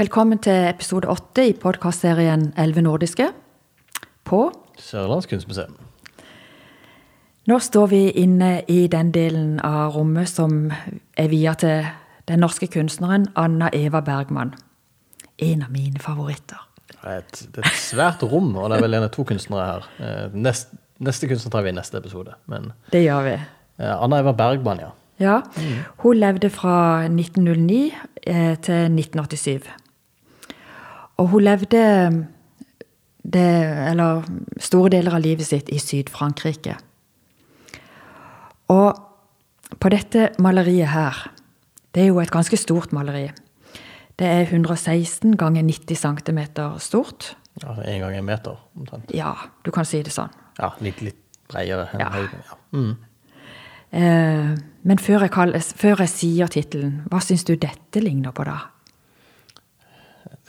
Velkommen til episode åtte i podkastserien Elleve nordiske på Sørlands kunstmuseum. Nå står vi inne i den delen av rommet som er via til den norske kunstneren Anna Eva Bergman. En av mine favoritter. Det er et, det er et svært rom, og det er vel av to kunstnere her. Eh, Nest, neste kunstner tar vi i neste episode. Men Det gjør vi. eh, Anna Eva Bergman, ja. Ja, Hun levde fra 1909 eh, til 1987. Og hun levde det, eller store deler av livet sitt i Syd-Frankrike. Og på dette maleriet her Det er jo et ganske stort maleri. Det er 116 ganger 90 cm stort. Ja, en gang en meter, omtrent. Ja, du kan si det sånn. Ja, litt, litt bredere enn Ja. høyden. Ja. Mm. Eh, men før jeg, kall- før jeg sier tittelen, hva syns du dette ligner på, da?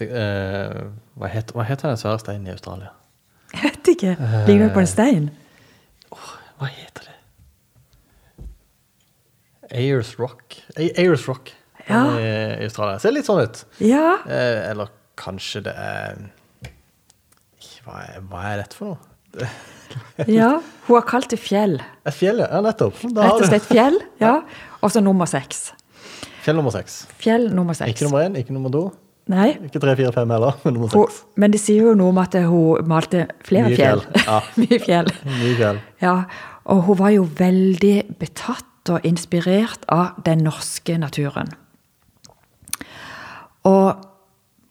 Eh, hva, heter, hva heter den svære steinen i Australia? Jeg vet ikke. Ligger det på en stein? Hva heter det? Ayers Rock. Ayers Rock Ja. i Australia. Ser litt sånn ut. Ja. Eh, eller kanskje det er hva er, hva er dette for noe? Ja. Hun har kalt det fjell. Et fjell, ja nettopp. Rett og slett fjell. Ja. Og så nummer seks. Fjell nummer seks. Fjell nummer seks. Ikke nummer én, ikke nummer to, Nei. ikke tre, fire, fem heller, men nummer seks. men det sier jo noe om at hun malte flere Mye fjell. fjell, ja. Mye fjell. Mye fjell. Ja. Og hun var jo veldig betatt og inspirert av den norske naturen. Og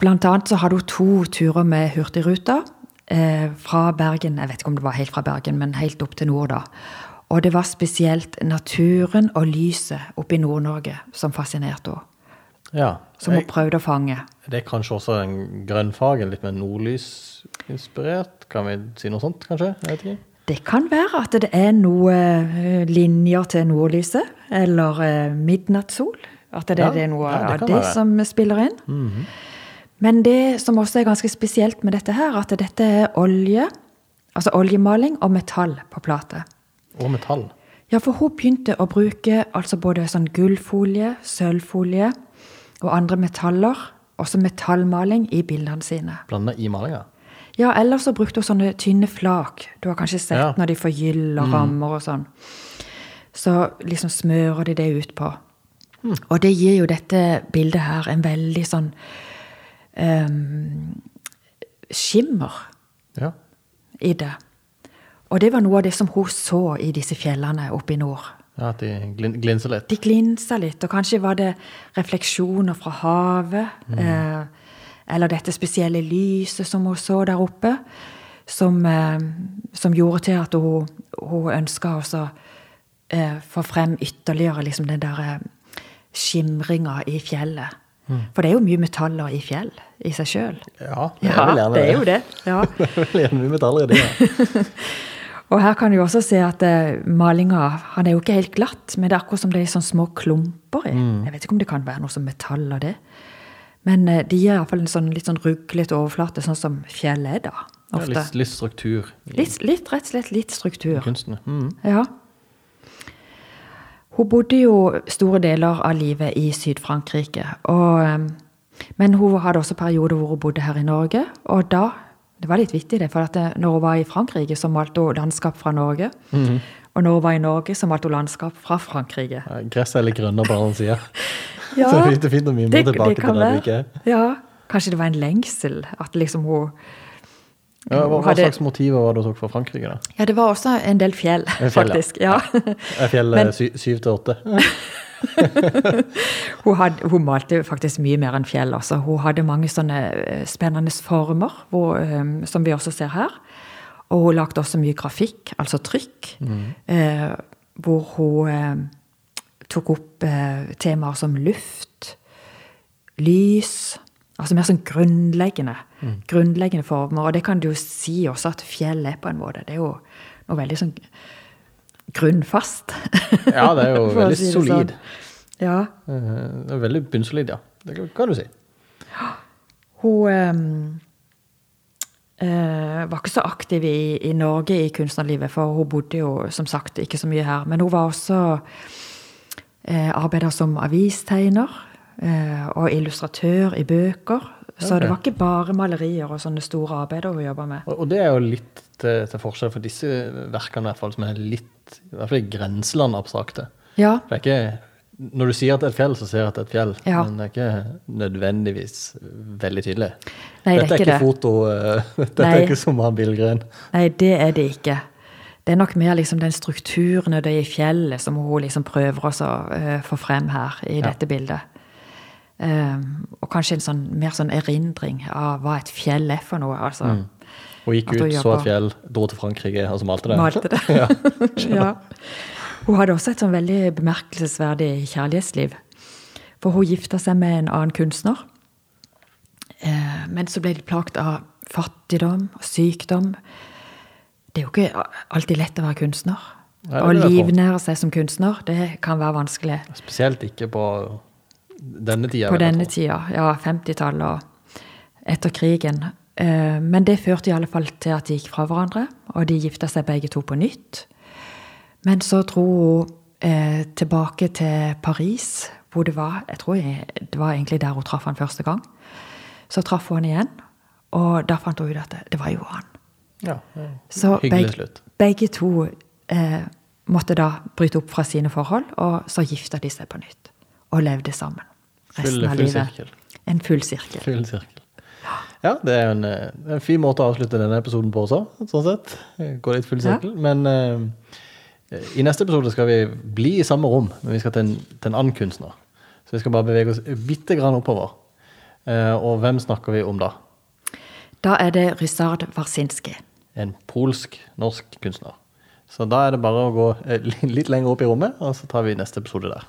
blant annet så hadde hun to turer med Hurtigruta eh, fra Bergen. Jeg vet ikke om det var helt fra Bergen, men helt opp til nord, da. Og det var spesielt naturen og lyset oppe i Nord-Norge som fascinerte henne. Ja. Som hun prøvde å fange. det er kanskje også en grønnfarge, litt mer nordlysinspirert? Kan vi si noe sånt, kanskje? Jeg vet ikke. Det kan være at det er noe eh, linjer til nordlyset, eller eh, midnattssol. At det, Ja, det er noe ja, det av det være. Som spiller inn. Men det som også er ganske spesielt med dette her, at dette er olje, altså oljemaling og metall på plate. Og metall. Ja, for hun begynte å bruke altså både sånn gullfolie, sølvfolie og andre metaller, også metallmaling, i bildene sine. Blanda i malinga. Ja, ellers så brukte hun sånne tynne flak. Du har kanskje sett Ja. når de forgyller rammer og sånn. Så liksom smører de det ut på. Og det gir jo dette bildet her en veldig sånn um, skimmer Ja. i det. Og det var noe av det som hun så i disse fjellene oppe i nord. Ja, at de glin glinser litt. De glinsa litt, og kanskje var det refleksjoner fra havet. Eh, eller dette spesielle lyset som hun så der oppe, som, eh, som gjorde til at hun, hun ønska å eh, få frem ytterligere liksom den der eh, skimringa i fjellet. For det er jo mye metaller i fjell i seg sjøl. Ja, jeg Ja, vil gjerne det er jo det. Ja. er vil gjerne mye metaller i det. Ja. Og her kan du også se at eh, malinga han er jo ikke helt glatt, men det er akkurat som det er sånne små klumper i. Jeg vet ikke om det kan være noe som metall av det. Men eh, de gir iallfall en sånn, litt sånn ruglete overflate, sånn som fjellet er, da. Ja, litt, litt struktur Litt, litt, rett og slett litt struktur. kunstene. Mm. Ja. Hun bodde jo store deler av livet i Syd-Frankrike. eh, Men hun hadde også perioder hvor hun bodde her i Norge. Og da Det var litt vittig, det, for at det, når hun var i Frankrike, så malte hun landskap fra Norge. Og når hun var i Norge, så malte hun landskap fra Frankrike. Ja, Gresset er litt grønnere på den sida. Ja, Så det er fint- det er å mimre tilbake det til det. Ja, Kanskje det var en lengsel? At liksom hun Ja, hva, hva slags motiver var det dere tok fra Frankrike? da? Ja, det var også en del fjell, En fjell, ja. faktisk. ja. Men- sy syv til åtte? Hun, malte faktisk mye mer enn fjell. Også. Hun hadde mange sånne eh, spennende former, hvor, um, som vi også ser her. Og hun lagde også mye grafikk, altså trykk, eh, hvor hun uh, tok opp uh, temaer som luft, lys Altså mer sånn grunnleggende, grunnleggende former. Og det kan du jo si også at fjell er på en måte. Det er jo noe veldig sånn grunnfast. Ja, det er jo veldig si solid. sånn. Ja. Eh, Det er veldig bunnsolid, ja. Det kan- du si. Hun eh, eh, var ikke så aktiv i, i Norge i kunstnerlivet, for hun bodde jo som sagt ikke så mye her. Men hun var også eh, arbeider som avistegner eh, og illustratør i bøker. Så okay. det var ikke bare malerier og sånne store arbeider hun jobba med. Og, og det er jo litt til, til forskjell for disse verkene, i hvert fall, som er litt i hvert fall i grenseland abstrakte. Ja, Det er ikke, når du sier at det er et fjell, så sier jeg at det er et fjell, Ja. men det er ikke nødvendigvis veldig tydelig. Nei, det Dette er ikke det. foto uh, Dette Nei. er ikke som av Billgren. Nei, det er det ikke. Det er nok mer liksom den strukturen og det i fjellet som hun liksom prøver å uh, få frem her i Ja. dette bildet. Um, og kanskje en sånn, mer sånn erindring av hva et fjell er for noe. altså. Mm. Hun gikk ut, så et fjell, dro til Frankrike og så malte det. Malte det. ja. ja. Hun hadde også et sånn veldig bemerkelsesverdig kjærlighetsliv. For hun gifta seg med en annen kunstner. Eh, men så ble de plagt av fattigdom og sykdom. Det er jo ikke alltid lett å være kunstner. Nei, Å livnære seg som kunstner, det kan være vanskelig. Spesielt ikke på denne tida. På denne tida, ja, 50-tallet og etter krigen. Eh, Men det førte i alle fall til at de gikk fra hverandre, og de gifta seg begge to på nytt. Men så dro hun eh, tilbake til Paris, hvor det var Jeg tror jeg, det var egentlig der hun traff han første gang. Så traff hun han igjen, og da fant hun ut at det, det var jo han. Ja, ja. Så Hyggelig begge, slutt. begge to eh, måtte da bryte opp fra sine forhold, og så gifta de seg på nytt. Og levde sammen resten Full, av livet. sirkel. En full sirkel. Full sirkel. Ja, det er en, eh, en fin måte å avslutte denne episoden på også, sånn sett. Gå litt full Ja. sirkel. Men uh, i neste episode skal vi bli i samme rom, men vi skal til en, til en annen kunstner. Så vi skal bare bevege oss bitte grann oppover. Uh, og hvem snakker vi om da? Da er det Ryszard Warsinski. En polsk-norsk kunstner. Så da er det bare å gå litt lenger opp i rommet, og så tar vi neste episode der.